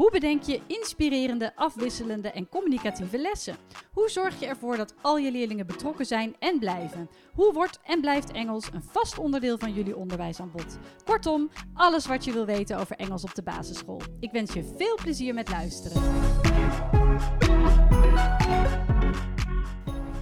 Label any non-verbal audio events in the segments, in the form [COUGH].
Hoe bedenk je inspirerende, afwisselende en communicatieve lessen? Hoe zorg je ervoor dat al je leerlingen betrokken zijn en blijven? Hoe wordt en blijft Engels een vast onderdeel van jullie onderwijsaanbod? Kortom, alles wat je wil weten over Engels op de basisschool. Ik wens je veel plezier met luisteren.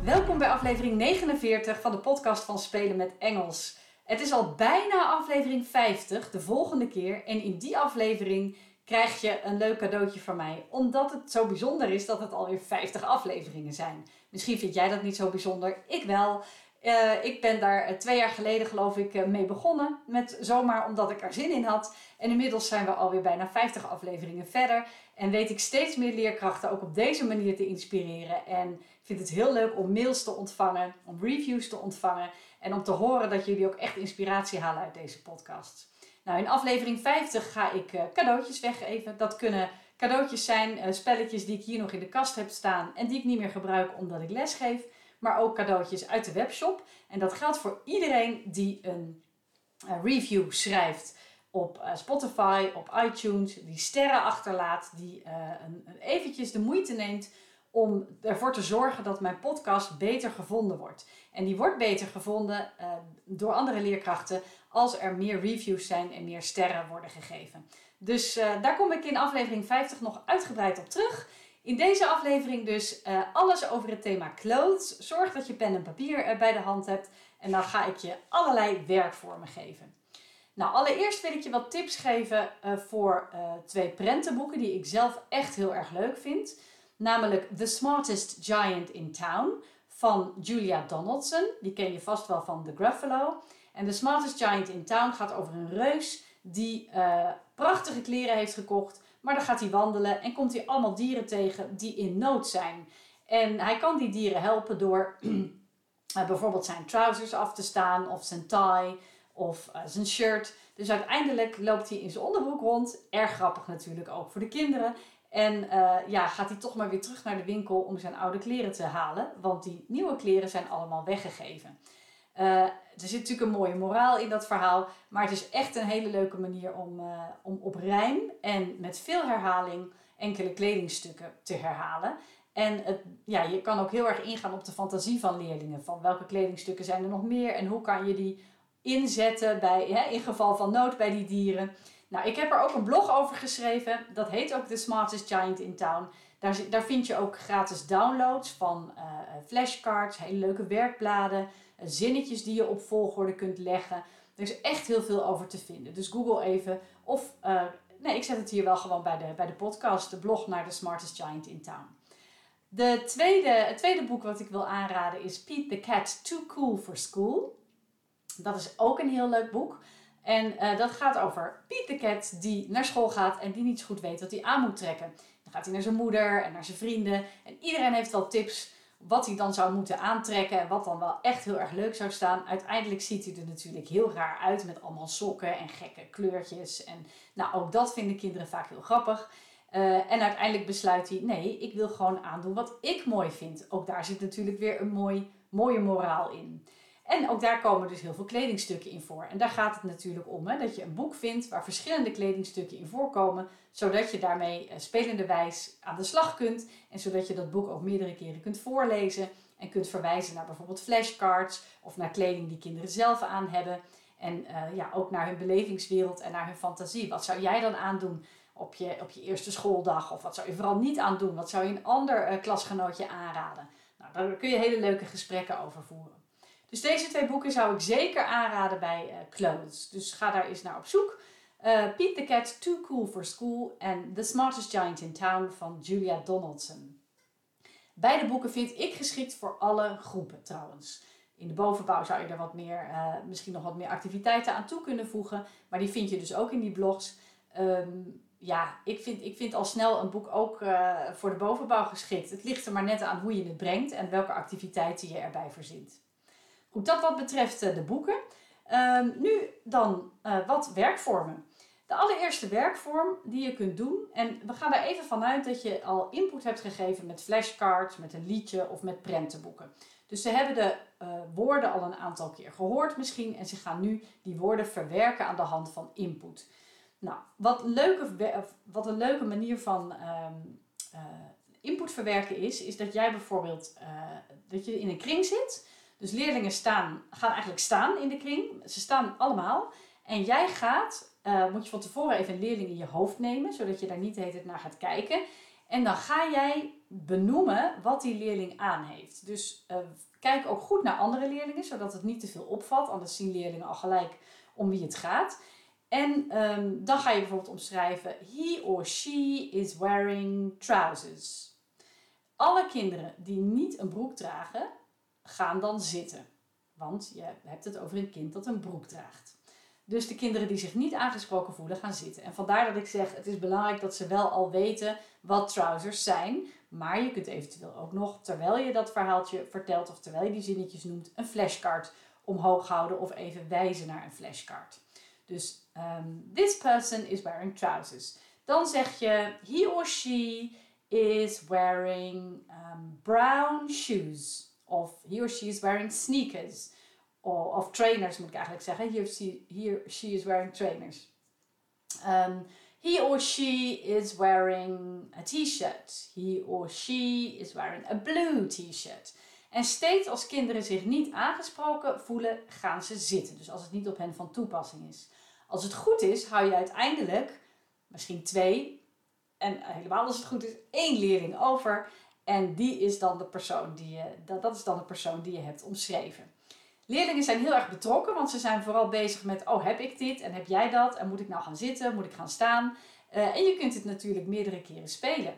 Welkom bij aflevering 49 van de podcast van Spelen met Engels. Het is al bijna aflevering 50, de volgende keer. En in die aflevering krijg je een leuk cadeautje van mij. Omdat het zo bijzonder is dat het alweer 50 afleveringen zijn. Misschien vind jij dat niet zo bijzonder. Ik wel. Uh, ik ben daar eh, twee jaar geleden, geloof ik, uh, mee begonnen. Met zomaar omdat ik er zin in had. En inmiddels zijn we alweer bijna 50 afleveringen verder. En weet ik steeds meer leerkrachten ook op deze manier te inspireren. En ik vind het heel leuk om mails te ontvangen, om reviews te ontvangen. En om te horen dat jullie ook echt inspiratie halen uit deze podcast. Nou, in aflevering 50 ga ik uh, cadeautjes weggeven. Dat kunnen cadeautjes zijn, uh, spelletjes die ik hier nog in de kast heb staan en die ik niet meer gebruik omdat ik les geef. Maar ook cadeautjes uit de webshop. En dat geldt voor iedereen die een uh, review schrijft op Spotify, op iTunes, die sterren achterlaat, die een eventjes de moeite neemt om ervoor te zorgen dat mijn podcast beter gevonden wordt. En die wordt beter gevonden uh, door andere leerkrachten als er meer reviews zijn en meer sterren worden gegeven. Dus uh, daar kom ik in aflevering 50 nog uitgebreid op terug. In deze aflevering dus uh, alles over het thema clothes. Zorg dat je pen en papier bij de hand hebt en dan ga ik je allerlei werkvormen geven. Nou, allereerst wil ik je wat tips geven voor twee prentenboeken die ik zelf echt heel erg leuk vind. Namelijk The Smartest Giant in Town van Julia Donaldson. Die ken je vast wel van The Gruffalo. En The Smartest Giant in Town gaat over een reus die uh, prachtige kleren heeft gekocht. Maar dan gaat hij wandelen en komt hij allemaal dieren tegen die in nood zijn. En hij kan die dieren helpen door uh, [CLEARS THROAT] bijvoorbeeld zijn trousers af te staan of zijn tie of uh, zijn shirt. Dus uiteindelijk loopt hij in zijn onderbroek rond. Erg grappig natuurlijk ook voor de kinderen. En uh, ja, gaat hij toch maar weer terug naar de winkel om zijn oude kleren te halen. Want die nieuwe kleren zijn allemaal weggegeven. Uh, er zit natuurlijk een mooie moraal in dat verhaal. Maar het is echt een hele leuke manier om, uh, om op rijm en met veel herhaling enkele kledingstukken te herhalen. En het, ja, je kan ook heel erg ingaan op de fantasie van leerlingen. Van welke kledingstukken zijn er nog meer en hoe kan je die inzetten bij, in geval van nood bij die dieren. Nou, ik heb er ook een blog over geschreven. Dat heet ook The Smartest Giant in Town. Daar, daar vind je ook gratis downloads van uh, flashcards, hele leuke werkbladen, uh, zinnetjes die je op volgorde kunt leggen. Er is echt heel veel over te vinden. Dus google even. Of, nee, ik zet het hier wel gewoon bij de, bij de podcast, de blog naar The Smartest Giant in Town. De tweede, het tweede boek wat ik wil aanraden is Pete the Cat Too Cool for School. Dat is ook een heel leuk boek. En uh, dat gaat over Piet de Cat die naar school gaat en die niet zo goed weet wat hij aan moet trekken. Dan gaat hij naar zijn moeder en naar zijn vrienden. En iedereen heeft wel tips wat hij dan zou moeten aantrekken en wat dan wel echt heel erg leuk zou staan. Uiteindelijk ziet hij er natuurlijk heel raar uit met allemaal sokken en gekke kleurtjes. En nou, ook dat vinden kinderen vaak heel grappig. Uh, en uiteindelijk besluit hij, nee, ik wil gewoon aandoen wat ik mooi vind. Ook daar zit natuurlijk weer een mooi, mooie moraal in. En ook daar komen dus heel veel kledingstukken in voor. En daar gaat het natuurlijk om, hè, dat je een boek vindt waar verschillende kledingstukken in voorkomen, zodat je daarmee uh, spelende wijs aan de slag kunt en zodat je dat boek ook meerdere keren kunt voorlezen en kunt verwijzen naar bijvoorbeeld flashcards of naar kleding die kinderen zelf aan hebben. En uh, ja, ook naar hun belevingswereld en naar hun fantasie. Wat zou jij dan aandoen op je, op je eerste schooldag? Of wat zou je vooral niet aandoen? Wat zou je een ander uh, klasgenootje aanraden? Nou, daar kun je hele leuke gesprekken over voeren. Dus deze twee boeken zou ik zeker aanraden bij uh. Dus ga daar eens naar op zoek. Uh, Pete the Cat, Too Cool for School en The Smartest Giant in Town van Julia Donaldson. Beide boeken vind ik geschikt voor alle groepen trouwens. In de bovenbouw zou je er wat meer, uh, misschien nog wat meer activiteiten aan toe kunnen voegen. Maar die vind je dus ook in die blogs. Um, ja, ik vind, ik vind al snel een boek ook voor de bovenbouw geschikt. Het ligt er maar net aan hoe je het brengt en welke activiteiten je erbij verzint. Goed, dat wat betreft uh, de boeken. Uh, nu dan uh, wat werkvormen. De allereerste werkvorm die je kunt doen, en we gaan er even vanuit dat je al input hebt gegeven met flashcards, met een liedje of met prentenboeken. Dus ze hebben de uh, woorden al een aantal keer gehoord misschien en ze gaan nu die woorden verwerken aan de hand van input. Nou, wat, leuke, wat een leuke manier van uh, input verwerken is, is dat jij bijvoorbeeld dat je in een kring zit. Dus leerlingen staan, gaan eigenlijk staan in de kring. Ze staan allemaal. En jij gaat, moet je van tevoren even een leerling in je hoofd nemen, zodat je daar niet de naar gaat kijken. En dan ga jij benoemen wat die leerling aan heeft. Dus uh, kijk ook goed naar andere leerlingen, zodat het niet te veel opvalt. Anders zien leerlingen al gelijk om wie het gaat. En um, dan ga je bijvoorbeeld omschrijven: He or she is wearing trousers. Alle kinderen die niet een broek dragen, gaan dan zitten. Want je hebt het over een kind dat een broek draagt. Dus de kinderen die zich niet aangesproken voelen, gaan zitten. En vandaar dat ik zeg: het is belangrijk dat ze wel al weten wat trousers zijn. Maar je kunt eventueel ook nog, terwijl je dat verhaaltje vertelt of terwijl je die zinnetjes noemt, een flashcard omhoog houden of even wijzen naar een flashcard. Dus um, this person is wearing trousers. Dan zeg je he or she is wearing um, brown shoes. Of he or she is wearing sneakers. Of, of trainers moet ik eigenlijk zeggen. He or she, he she is wearing trainers. Um, he or she is wearing a t-shirt. He or she is wearing a blue t-shirt. En steeds als kinderen zich niet aangesproken voelen, gaan ze zitten. Dus als het niet op hen van toepassing is. Als het goed is, hou je uiteindelijk misschien twee en helemaal als het goed is één leerling over. En die is dan de persoon die je, dat, dat is dan de persoon die je hebt omschreven. Leerlingen zijn heel erg betrokken, want ze zijn vooral bezig met: oh, heb ik dit en heb jij dat? En moet ik nou gaan zitten? Moet ik gaan staan? Uh, en je kunt het natuurlijk meerdere keren spelen.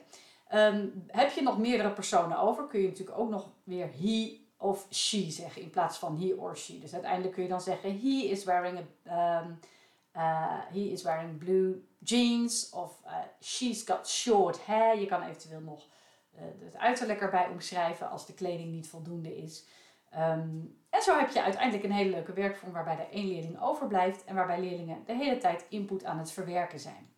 Um, heb je nog meerdere personen over, kun je natuurlijk ook nog weer he of she zeggen in plaats van he or she. Dus uiteindelijk kun je dan zeggen: he is wearing. Um, uh, he is wearing blue jeans of uh, she's got short hair. Je kan eventueel nog het uiterlijk erbij omschrijven als de kleding niet voldoende is. Um, en zo heb je uiteindelijk een hele leuke werkvorm waarbij er één leerling overblijft en waarbij leerlingen de hele tijd input aan het verwerken zijn.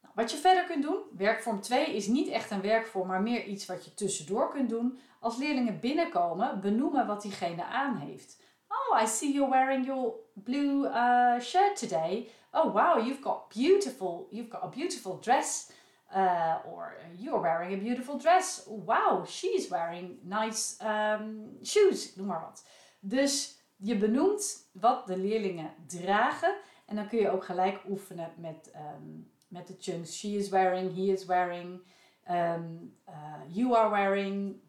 Nou, wat je verder kunt doen, werkvorm 2 is niet echt een werkvorm, maar meer iets wat je tussendoor kunt doen. Als leerlingen binnenkomen, benoemen wat diegene aan heeft. Oh, I see you're wearing your blue uh, shirt today. Oh, wow, you've got beautiful, you've got a beautiful dress. Uh, or you're wearing a beautiful dress. Wow, she's wearing nice um, shoes. Noem maar wat. Dus je benoemt wat de leerlingen dragen. En dan kun je ook gelijk oefenen met, um, met de chunks. She is wearing, he is wearing, um, uh, you are wearing.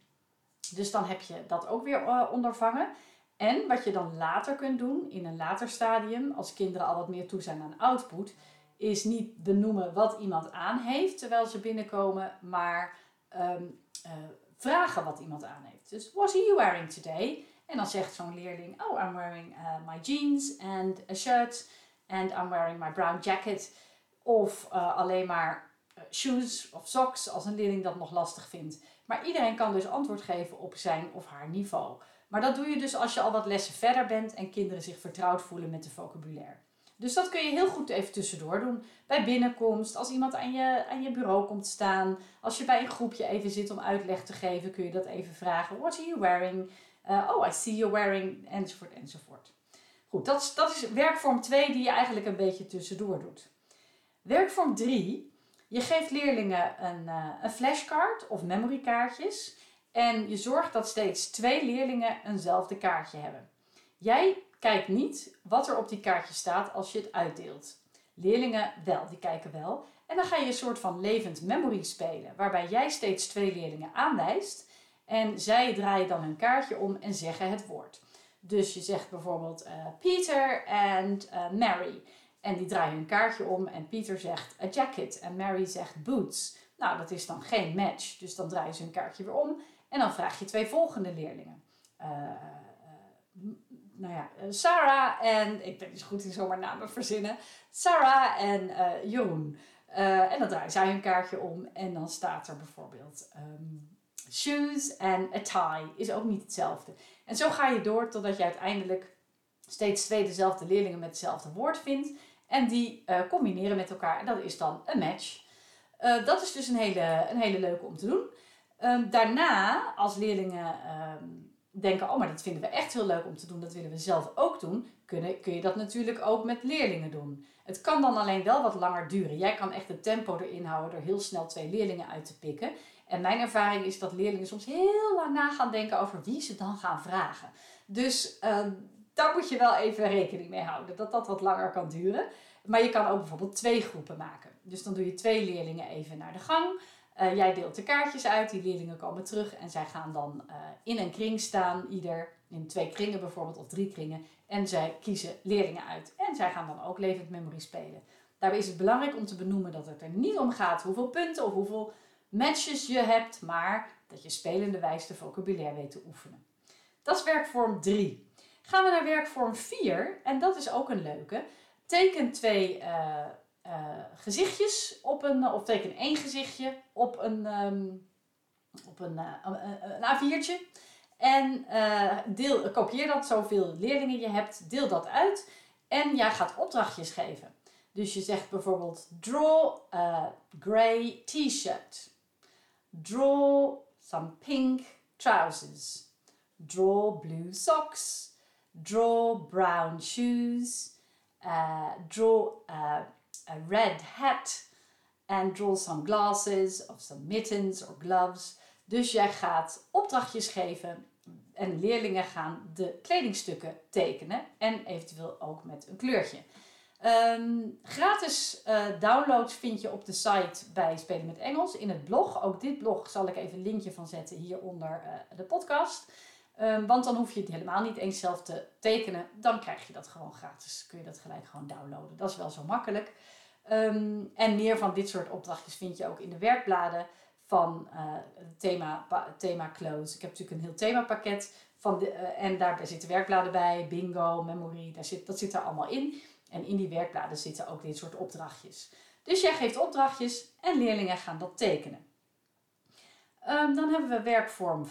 Dus dan heb je dat ook weer uh, ondervangen. En wat je dan later kunt doen, in een later stadium, als kinderen al wat meer toe zijn aan output, is niet benoemen wat iemand aan heeft terwijl ze binnenkomen, maar um, uh, vragen wat iemand aan heeft. Dus, what are you wearing today? En dan zegt zo'n leerling, oh, I'm wearing uh, my jeans and a shirt and I'm wearing my brown jacket. Of uh, alleen maar shoes of socks, als een leerling dat nog lastig vindt. Maar iedereen kan dus antwoord geven op zijn of haar niveau. Maar dat doe je dus als je al wat lessen verder bent en kinderen zich vertrouwd voelen met de vocabulaire. Dus dat kun je heel goed even tussendoor doen. Bij binnenkomst, als iemand aan je, aan je bureau komt staan. Als je bij een groepje even zit om uitleg te geven, kun je dat even vragen. What are you wearing? Uh, oh, I see you wearing, enzovoort, enzovoort. Goed, dat is, dat is werkvorm 2 die je eigenlijk een beetje tussendoor doet. Werkvorm 3. Je geeft leerlingen een, uh, een flashcard of memorykaartjes. En je zorgt dat steeds twee leerlingen eenzelfde kaartje hebben. Jij kijkt niet wat er op die kaartje staat als je het uitdeelt. Leerlingen wel, die kijken wel. En dan ga je een soort van levend memory spelen, waarbij jij steeds twee leerlingen aanwijst en zij draaien dan hun kaartje om en zeggen het woord. Dus je zegt bijvoorbeeld uh, Peter en uh, Mary. En die draaien hun kaartje om en Peter zegt a jacket en Mary zegt boots. Nou, dat is dan geen match. Dus dan draaien ze hun kaartje weer om en dan vraag je twee volgende leerlingen. Uh, nou ja, Sarah en, ik ben niet zo goed in zomaar namen verzinnen, Sarah en uh, Jeroen. Uh, en dan draaien zij hun kaartje om en dan staat er bijvoorbeeld um, shoes en a tie is ook niet hetzelfde. En zo ga je door totdat je uiteindelijk steeds twee dezelfde leerlingen met hetzelfde woord vindt. En die combineren met elkaar en dat is dan een match. Dat is dus een hele, een hele leuke om te doen. Um, daarna, als leerlingen um, denken, oh maar dat vinden we echt heel leuk om te doen, dat willen we zelf ook doen, kun, kun je dat natuurlijk ook met leerlingen doen. Het kan dan alleen wel wat langer duren. Jij kan echt het tempo erin houden door heel snel twee leerlingen uit te pikken. En mijn ervaring is dat leerlingen soms heel lang na gaan denken over wie ze dan gaan vragen. Dus uh, daar moet je wel even rekening mee houden, dat dat wat langer kan duren. Maar je kan ook bijvoorbeeld twee groepen maken. Dus dan doe je twee leerlingen even naar de gang. Uh, jij deelt de kaartjes uit, die leerlingen komen terug en zij gaan dan uh, in een kring staan, ieder in twee kringen bijvoorbeeld of drie kringen. En zij kiezen leerlingen uit. En zij gaan dan ook levend memory spelen. Daarbij is het belangrijk om te benoemen dat het er niet om gaat hoeveel punten of hoeveel matches je hebt, maar dat je spelende wijze de vocabulaire weet te oefenen. Dat is werkvorm 3. Gaan we naar werkvorm 4 en dat is ook een leuke. Teken twee uh, gezichtjes op een, of teken één gezichtje op een, um, op een, uh, een, een A4'tje. En deel, kopieer dat zoveel leerlingen je hebt, deel dat uit en jij gaat opdrachtjes geven. Dus je zegt bijvoorbeeld draw a grey t-shirt. Draw some pink trousers. Draw blue socks. Draw brown shoes. Draw a red hat. And draw some glasses of some mittens or gloves. Dus jij gaat opdrachtjes geven en leerlingen gaan de kledingstukken tekenen en eventueel ook met een kleurtje. Um, gratis uh, downloads vind je op de site bij Spelen met Engels in het blog. Ook dit blog zal ik even een linkje van zetten hieronder uh, de podcast. Um, want dan hoef je het helemaal niet eens zelf te tekenen. Dan krijg je dat gewoon gratis. Kun je dat gelijk gewoon downloaden. Dat is wel zo makkelijk. Um, en meer van dit soort opdrachtjes vind je ook in de werkbladen van het thema, thema close. Ik heb natuurlijk een heel themapakket van de, uh, en daar zitten werkbladen bij, bingo, memory, daar zit, dat zit er allemaal in. En in die werkbladen zitten ook dit soort opdrachtjes. Dus jij geeft opdrachtjes en leerlingen gaan dat tekenen. Um, dan hebben we werkvorm,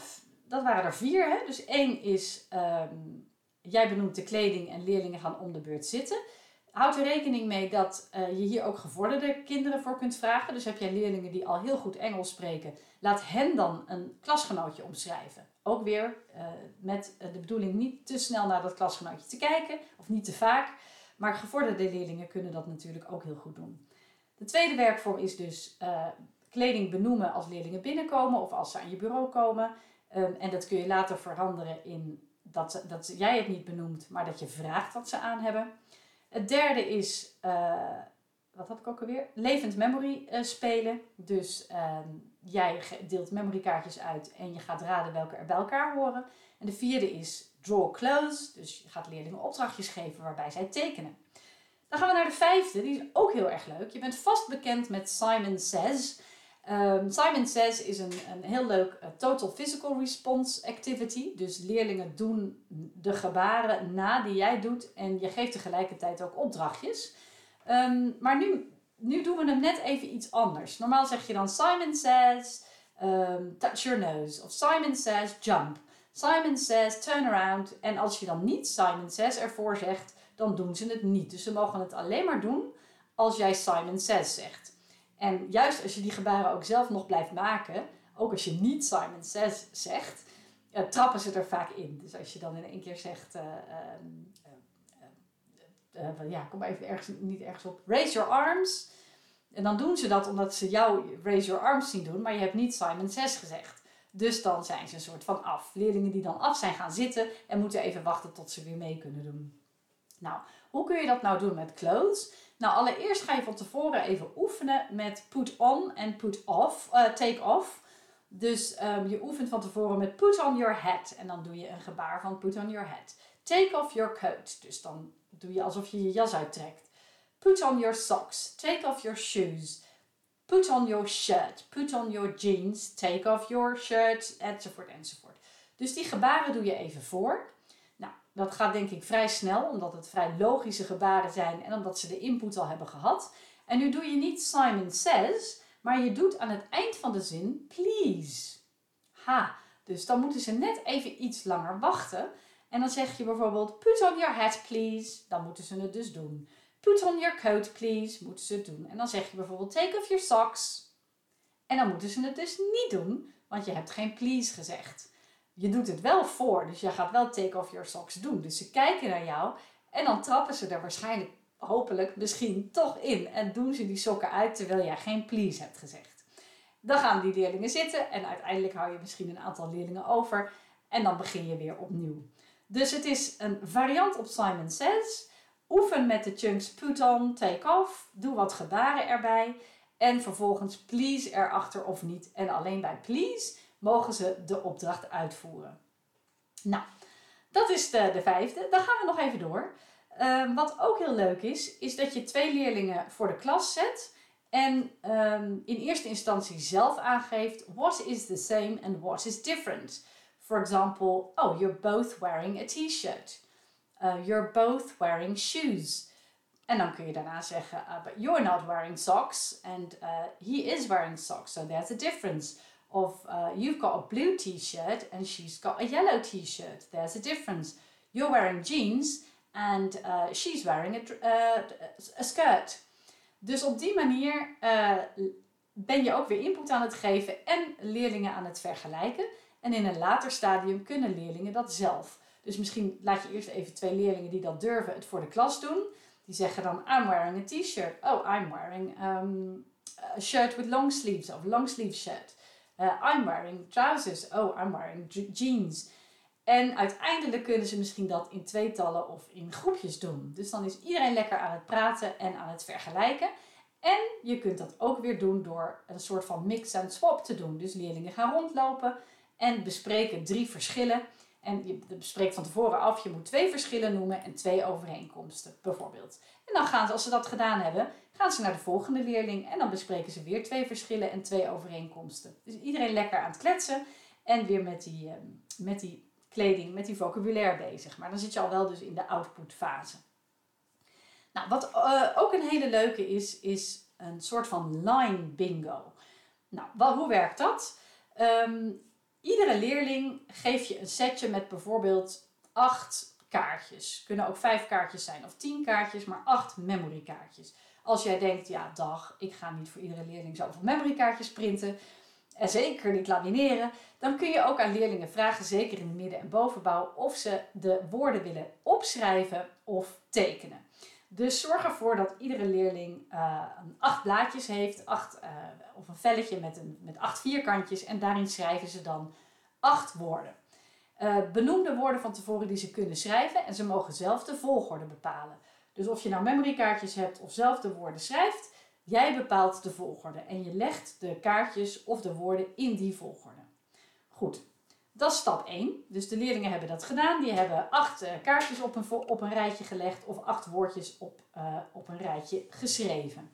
dat waren er vier. Hè? Dus één is, um, jij benoemt de kleding en leerlingen gaan om de beurt zitten. Houd er rekening mee dat uh, je hier ook gevorderde kinderen voor kunt vragen. Dus heb jij leerlingen die al heel goed Engels spreken, laat hen dan een klasgenootje omschrijven. Ook weer uh, met de bedoeling niet te snel naar dat klasgenootje te kijken, of niet te vaak. Maar gevorderde leerlingen kunnen dat natuurlijk ook heel goed doen. De tweede werkvorm is dus kleding benoemen als leerlingen binnenkomen of als ze aan je bureau komen. Um, en dat kun je later veranderen in dat, dat jij het niet benoemt, maar dat je vraagt wat ze aan hebben. Het derde is, uh, wat had ik ook alweer? Levend memory uh, spelen. Dus uh, jij deelt memorykaartjes uit en je gaat raden welke er bij elkaar horen. En de vierde is draw close. Dus je gaat leerlingen opdrachtjes geven waarbij zij tekenen. Dan gaan we naar de vijfde, die is ook heel erg leuk. Je bent vast bekend met Simon Says. Um, Simon Says is een, een heel leuk uh, total physical response activity. Dus leerlingen doen de gebaren na die jij doet en je geeft tegelijkertijd ook opdrachtjes. Um, maar nu, nu doen we hem net even iets anders. Normaal zeg je dan Simon Says um, touch your nose of Simon Says jump. Simon Says turn around. En als je dan niet Simon Says ervoor zegt, dan doen ze het niet. Dus ze mogen het alleen maar doen als jij Simon Says zegt. En juist als je die gebaren ook zelf nog blijft maken, ook als je niet Simon Says zegt, uh, trappen ze er vaak in. Dus als je dan in één keer zegt, uh, uh, ja, kom maar even ergens, niet ergens op, raise your arms. En dan doen ze dat omdat ze jou raise your arms zien doen, maar je hebt niet Simon Says gezegd. Dus dan zijn ze een soort van af. Leerlingen die dan af zijn gaan zitten en moeten even wachten tot ze weer mee kunnen doen. Nou, hoe kun je dat nou doen met clothes? Nou, allereerst ga je van tevoren even oefenen met put on en put off, uh, take off. Dus um, je oefent van tevoren met put on your hat. En dan doe je een gebaar van put on your hat. Take off your coat. Dus dan doe je alsof je je jas uittrekt. Put on your socks. Take off your shoes. Put on your shirt. Put on your jeans. Take off your shirt. Enzovoort, enzovoort. Dus die gebaren doe je even voor. Dat gaat denk ik vrij snel, omdat het vrij logische gebaren zijn en omdat ze de input al hebben gehad. En nu doe je niet Simon says, maar je doet aan het eind van de zin please. Ha, dus dan moeten ze net even iets langer wachten. En dan zeg je bijvoorbeeld put on your hat please. Dan moeten ze het dus doen. Put on your coat, please, moeten ze het doen. En dan zeg je bijvoorbeeld take off your socks. En dan moeten ze het dus niet doen, want je hebt geen please gezegd. Je doet het wel voor, dus je gaat wel take off your socks doen. Dus ze kijken naar jou en dan trappen ze er waarschijnlijk, hopelijk, misschien toch in. En doen ze die sokken uit terwijl jij geen please hebt gezegd. Dan gaan die leerlingen zitten en uiteindelijk hou je misschien een aantal leerlingen over. En dan begin je weer opnieuw. Dus het is een variant op Simon Says. Oefen met de chunks put on, take off. Doe wat gebaren erbij. En vervolgens please erachter of niet. En alleen bij please mogen ze de opdracht uitvoeren. Nou, dat is de, de vijfde. Dan gaan we nog even door. Ehm, wat ook heel leuk is, is dat je twee leerlingen voor de klas zet. En ehm, in eerste instantie zelf aangeeft what is the same and what is different. For example, oh, you're both wearing a t-shirt. Uh, you're both wearing shoes. En dan kun je daarna zeggen, uh, but you're not wearing socks and uh, he is wearing socks, so there's a difference. Of uh, you've got a blue t-shirt and she's got a yellow t-shirt, there's a difference. You're wearing jeans and uh, she's wearing a, uh, a skirt. Dus op die manier uh, ben je ook weer input aan het geven en leerlingen aan het vergelijken. En in een later stadium kunnen leerlingen dat zelf. Dus misschien laat je eerst even twee leerlingen die dat durven het voor de klas doen. Die zeggen dan, I'm wearing a t-shirt. Oh, I'm wearing um, a shirt with long sleeves of long sleeve shirt. Uh, I'm wearing trousers. Oh, I'm wearing jeans. En uiteindelijk kunnen ze misschien dat in tweetallen of in groepjes doen. Dus dan is iedereen lekker aan het praten en aan het vergelijken. En je kunt dat ook weer doen door een soort van mix and swap te doen. Dus leerlingen gaan rondlopen en bespreken drie verschillen. En je bespreekt van tevoren af, je moet twee verschillen noemen en twee overeenkomsten, bijvoorbeeld. En dan gaan ze, als ze dat gedaan hebben, gaan ze naar de volgende leerling en dan bespreken ze weer twee verschillen en twee overeenkomsten. Dus iedereen lekker aan het kletsen en weer met die, ehm, met die kleding, met die vocabulaire bezig. Maar dan zit je al wel dus in de outputfase. Nou, wat uh, ook een hele leuke is, is een soort van line bingo. Nou, hoe werkt dat? Um, Iedere leerling geef je een setje met bijvoorbeeld acht kaartjes. Kunnen ook vijf kaartjes zijn of tien kaartjes, maar acht memory kaartjes. Als jij denkt, ja dag, ik ga niet voor iedere leerling zoveel memory kaartjes printen. En zeker niet lamineren. Dan kun je ook aan leerlingen vragen, zeker in de midden- en bovenbouw, of ze de woorden willen opschrijven of tekenen. Dus zorg ervoor dat iedere leerling uh, acht blaadjes heeft, acht, uh, of een velletje met, een, met acht vierkantjes. En daarin schrijven ze dan acht woorden. Uh, benoem de woorden van tevoren die ze kunnen schrijven en ze mogen zelf de volgorde bepalen. Dus of je nou memorykaartjes hebt of zelf de woorden schrijft, jij bepaalt de volgorde. En je legt de kaartjes of de woorden in die volgorde. Goed, dat is stap 1. Dus de leerlingen hebben dat gedaan. Die hebben acht uh, kaartjes op een, op een rijtje gelegd of acht woordjes op, uh, op een rijtje geschreven.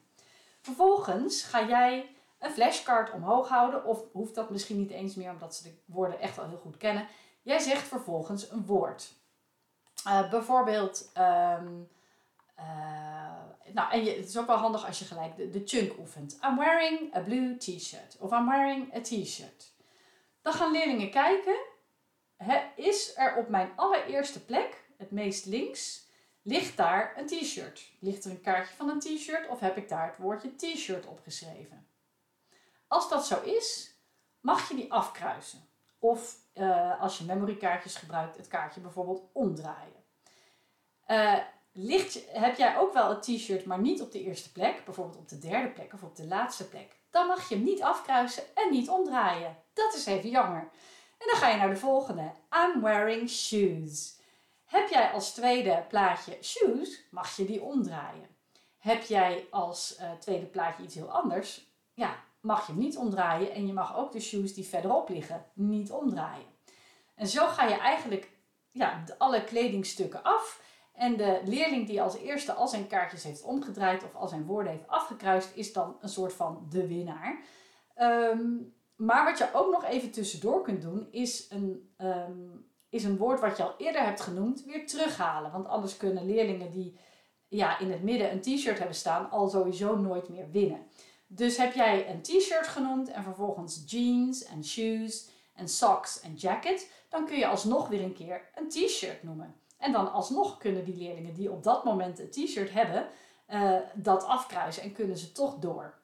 Vervolgens ga jij een flashcard omhoog houden, of hoeft dat misschien niet eens meer omdat ze de woorden echt al heel goed kennen. Jij zegt vervolgens een woord. Uh, bijvoorbeeld, um, nou, en het is ook wel handig als je gelijk de chunk oefent. I'm wearing a blue t-shirt. Of I'm wearing a t-shirt. Dan gaan leerlingen kijken, is er op mijn allereerste plek, het meest links, ligt daar een t-shirt? Ligt er een kaartje van een t-shirt of heb ik daar het woordje t-shirt opgeschreven? Als dat zo is, mag je die afkruisen. Of uh, als je memorykaartjes gebruikt, het kaartje bijvoorbeeld omdraaien. Uh, ligt, heb jij ook wel het t-shirt, maar niet op de eerste plek, bijvoorbeeld op de derde plek of op de laatste plek, dan mag je hem niet afkruisen en niet omdraaien. Dat is even jammer. En dan ga je naar de volgende. I'm wearing shoes. Heb jij als tweede plaatje shoes, mag je die omdraaien. Heb jij als uh, tweede plaatje iets heel anders, ja, mag je hem niet omdraaien. En je mag ook de shoes die verderop liggen niet omdraaien. En zo ga je eigenlijk ja, alle kledingstukken af. En de leerling die als eerste al zijn kaartjes heeft omgedraaid of al zijn woorden heeft afgekruist, is dan een soort van de winnaar. Um, maar wat je ook nog even tussendoor kunt doen, is een, um, is een woord wat je al eerder hebt genoemd, weer terughalen. Want anders kunnen leerlingen die ja, in het midden een t-shirt hebben staan, al sowieso nooit meer winnen. Dus heb jij een t-shirt genoemd en vervolgens jeans en shoes en socks en jacket, dan kun je alsnog weer een keer een t-shirt noemen. En dan alsnog kunnen die leerlingen die op dat moment een t-shirt hebben, uh, dat afkruisen en kunnen ze toch door.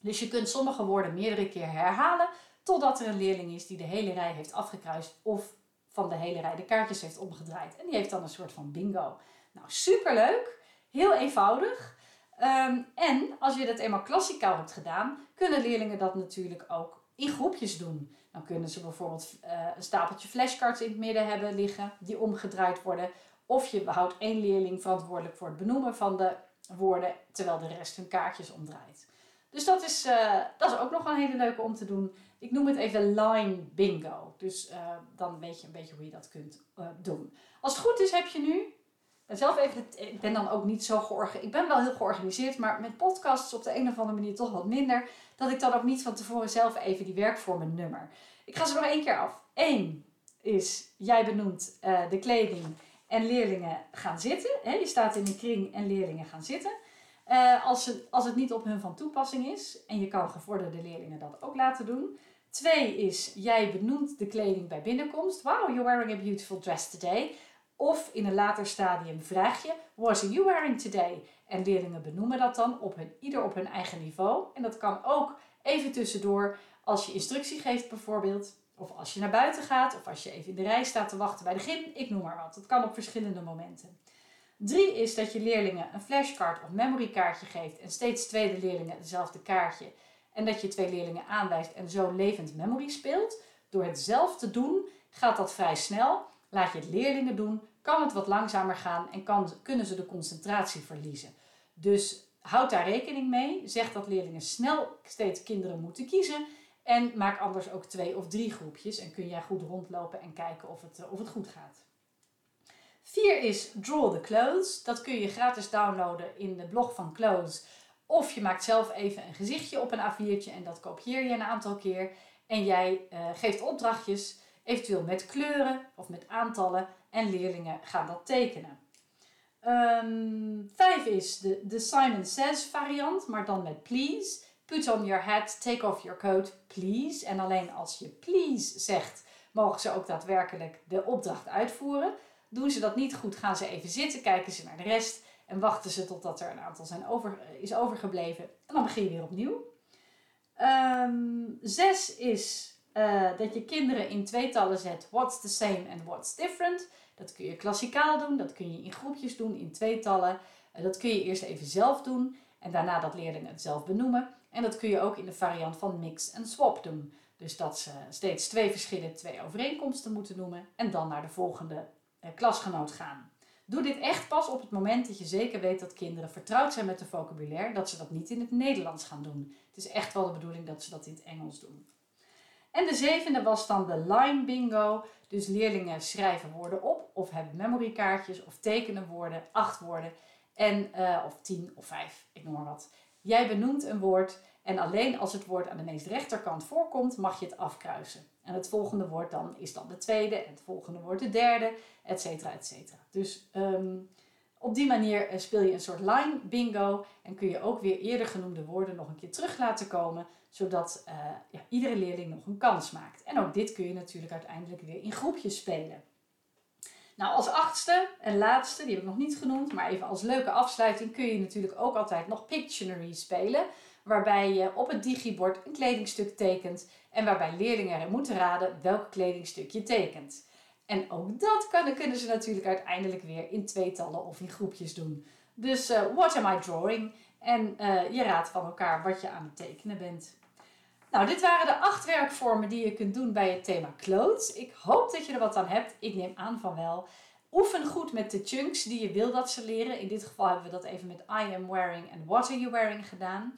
Dus je kunt sommige woorden meerdere keer herhalen totdat er een leerling is die de hele rij heeft afgekruist of van de hele rij de kaartjes heeft omgedraaid. En die heeft dan een soort van bingo. Nou, superleuk. Heel eenvoudig. Ehm, en als je dat eenmaal klassikaal hebt gedaan, kunnen leerlingen dat natuurlijk ook in groepjes doen. Dan kunnen ze bijvoorbeeld uh, een stapeltje flashcards in het midden hebben liggen, die omgedraaid worden. Of je houdt één leerling verantwoordelijk voor het benoemen van de woorden, terwijl de rest hun kaartjes omdraait. Dus dat is, uh, dat is ook nog een hele leuke om te doen. Ik noem het even line bingo. Dus uh, dan weet je een beetje hoe je dat kunt doen. Als het goed is, heb je nu en zelf even, ik ben dan ook niet zo georganiseerd. Ik ben wel heel georganiseerd, maar met podcasts op de een of andere manier toch wat minder. Dat ik dan ook niet van tevoren zelf even die werkvormen nummer. Ik ga ze nog één keer af. Eén is, jij benoemt uh, de kleding en leerlingen gaan zitten. Hè? Je staat in een kring en leerlingen gaan zitten. Uh, als, het, als het niet op hun van toepassing is. En je kan gevorderde leerlingen dat ook laten doen. Twee is, jij benoemt de kleding bij binnenkomst. Wow, you're wearing a beautiful dress today. Of in een later stadium vraag je, what are you wearing today? En leerlingen benoemen dat dan op hun, ieder op hun eigen niveau. En dat kan ook even tussendoor als je instructie geeft bijvoorbeeld. Of als je naar buiten gaat. Of als je even in de rij staat te wachten bij de gym. Ik noem maar wat. Dat kan op verschillende momenten. Drie is dat je leerlingen een flashcard of memorykaartje geeft. En steeds tweede leerlingen hetzelfde kaartje. En dat je twee leerlingen aanwijst en zo levend memory speelt. Door het zelf te doen gaat dat vrij snel. Laat je het leerlingen doen, kan het wat langzamer gaan en kan, kunnen ze de concentratie verliezen. Dus houd daar rekening mee. Zeg dat leerlingen snel steeds kinderen moeten kiezen. En maak anders ook twee of drie groepjes. En kun jij goed rondlopen en kijken of het, of het goed gaat. Vier is Draw the Clothes. Dat kun je gratis downloaden in de blog van Clothes. Of je maakt zelf even een gezichtje op een A4'tje en dat kopieer je een aantal keer. En jij uh, geeft opdrachtjes, eventueel met kleuren of met aantallen en leerlingen gaan dat tekenen. Um, vijf is de, de Simon Says variant, maar dan met please. Put on your hat, take off your coat, please. En alleen als je please zegt, mogen ze ook daadwerkelijk de opdracht uitvoeren. Doen ze dat niet goed, gaan ze even zitten, kijken ze naar de rest en wachten ze totdat er een aantal zijn over, is overgebleven. En dan begin je weer opnieuw. Um, zes is uh, dat je kinderen in tweetallen zet. What's the same and what's different. Dat kun je klassikaal doen, dat kun je in groepjes doen, in tweetallen. Uh, dat kun je eerst even zelf doen en daarna dat leerlingen het zelf benoemen. En dat kun je ook in de variant van mix en swap doen. Dus dat ze steeds twee verschillen, twee overeenkomsten moeten noemen en dan naar de volgende uh, klasgenoot gaan. Doe dit echt pas op het moment dat je zeker weet dat kinderen vertrouwd zijn met de vocabulaire, dat ze dat niet in het Nederlands gaan doen. Het is echt wel de bedoeling dat ze dat in het Engels doen. En de zevende was dan de line bingo. Dus leerlingen schrijven woorden op of hebben memorykaartjes of tekenen woorden, acht woorden. En, uh, of tien of vijf, ik noem maar wat. Jij benoemt een woord en alleen als het woord aan de meest rechterkant voorkomt, mag je het afkruisen. En het volgende woord dan is dan de tweede en het volgende woord de derde, et cetera, et cetera. Dus um, op die manier eh, speel je een soort line bingo en kun je ook weer eerder genoemde woorden nog een keer terug laten komen, zodat uh, ja, iedere leerling nog een kans maakt. En ook dit kun je natuurlijk uiteindelijk weer in groepjes spelen. Nou, als achtste en laatste, die heb ik nog niet genoemd, maar even als leuke afsluiting kun je natuurlijk ook altijd nog Pictionary spelen, waarbij je op het digibord een kledingstuk tekent en waarbij leerlingen er moeten raden welk kledingstuk je tekent. En ook dat kunnen ze natuurlijk uiteindelijk weer in tweetallen of in groepjes doen. Dus uh, what am I drawing? En uh, je raadt van elkaar wat je aan het tekenen bent. Nou, dit waren de acht werkvormen die je kunt doen bij het thema clothes. Ik hoop dat je er wat aan hebt. Ik neem aan van wel. Oefen goed met de chunks die je wil dat ze leren. In dit geval hebben we dat even met I am wearing en what are you wearing gedaan.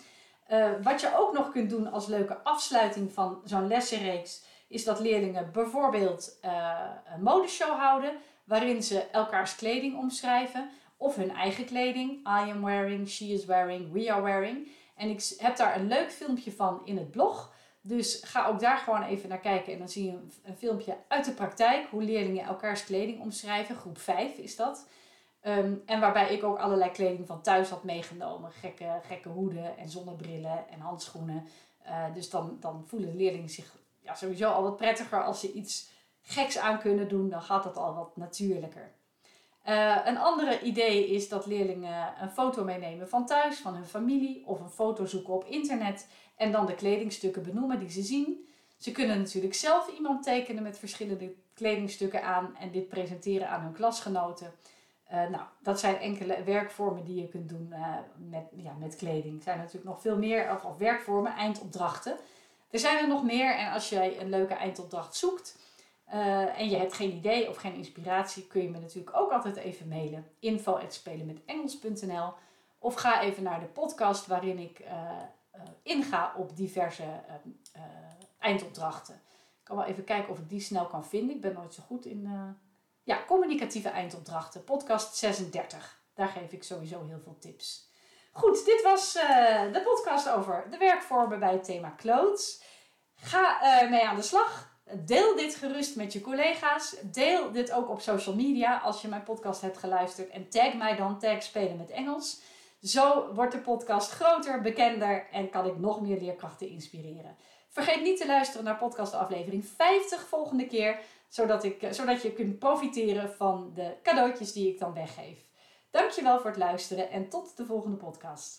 Uh, wat je ook nog kunt doen als leuke afsluiting van zo'n lessenreeks is dat leerlingen bijvoorbeeld uh, een modeshow houden waarin ze elkaars kleding omschrijven of hun eigen kleding. I am wearing, she is wearing, we are wearing. En ik heb daar een leuk filmpje van in het blog. Dus ga ook daar gewoon even naar kijken en dan zie je een, filmpje uit de praktijk hoe leerlingen elkaars kleding omschrijven. Groep 5 is dat. Um, en waarbij ik ook allerlei kleding van thuis had meegenomen. Gekke, gekke hoeden en zonnebrillen en handschoenen. Uh, dus dan, dan voelen leerlingen zich ja, sowieso al wat prettiger als ze iets geks aan kunnen doen. Dan gaat dat al wat natuurlijker. Uh, een andere idee is dat leerlingen een foto meenemen van thuis, van hun familie, of een foto zoeken op internet en dan de kledingstukken benoemen die ze zien. Ze kunnen natuurlijk zelf iemand tekenen met verschillende kledingstukken aan en dit presenteren aan hun klasgenoten. Uh, nou, dat zijn enkele werkvormen die je kunt doen uh, met, ja, met kleding. Er zijn natuurlijk nog veel meer of, werkvormen, eindopdrachten. Er zijn er nog meer en als jij een leuke eindopdracht zoekt uh, en je hebt geen idee of geen inspiratie, kun je me natuurlijk ook altijd even mailen. info.spelenmetengels.nl Of ga even naar de podcast waarin ik inga op diverse eindopdrachten. Ik kan wel even kijken of ik die snel kan vinden. Ik ben nooit zo goed in ja, communicatieve eindopdrachten, podcast 36. Daar geef ik sowieso heel veel tips. Goed, dit was de podcast over de werkvormen bij het thema clothes. Ga mee aan de slag. Deel dit gerust met je collega's. Deel dit ook op social media als je mijn podcast hebt geluisterd. En tag mij dan, tag Spelen met Engels. Zo wordt de podcast groter, bekender en kan ik nog meer leerkrachten inspireren. Vergeet niet te luisteren naar podcast aflevering 50 volgende keer zodat, ik, zodat je kunt profiteren van de cadeautjes die ik dan weggeef. Dankjewel voor het luisteren en tot de volgende podcast.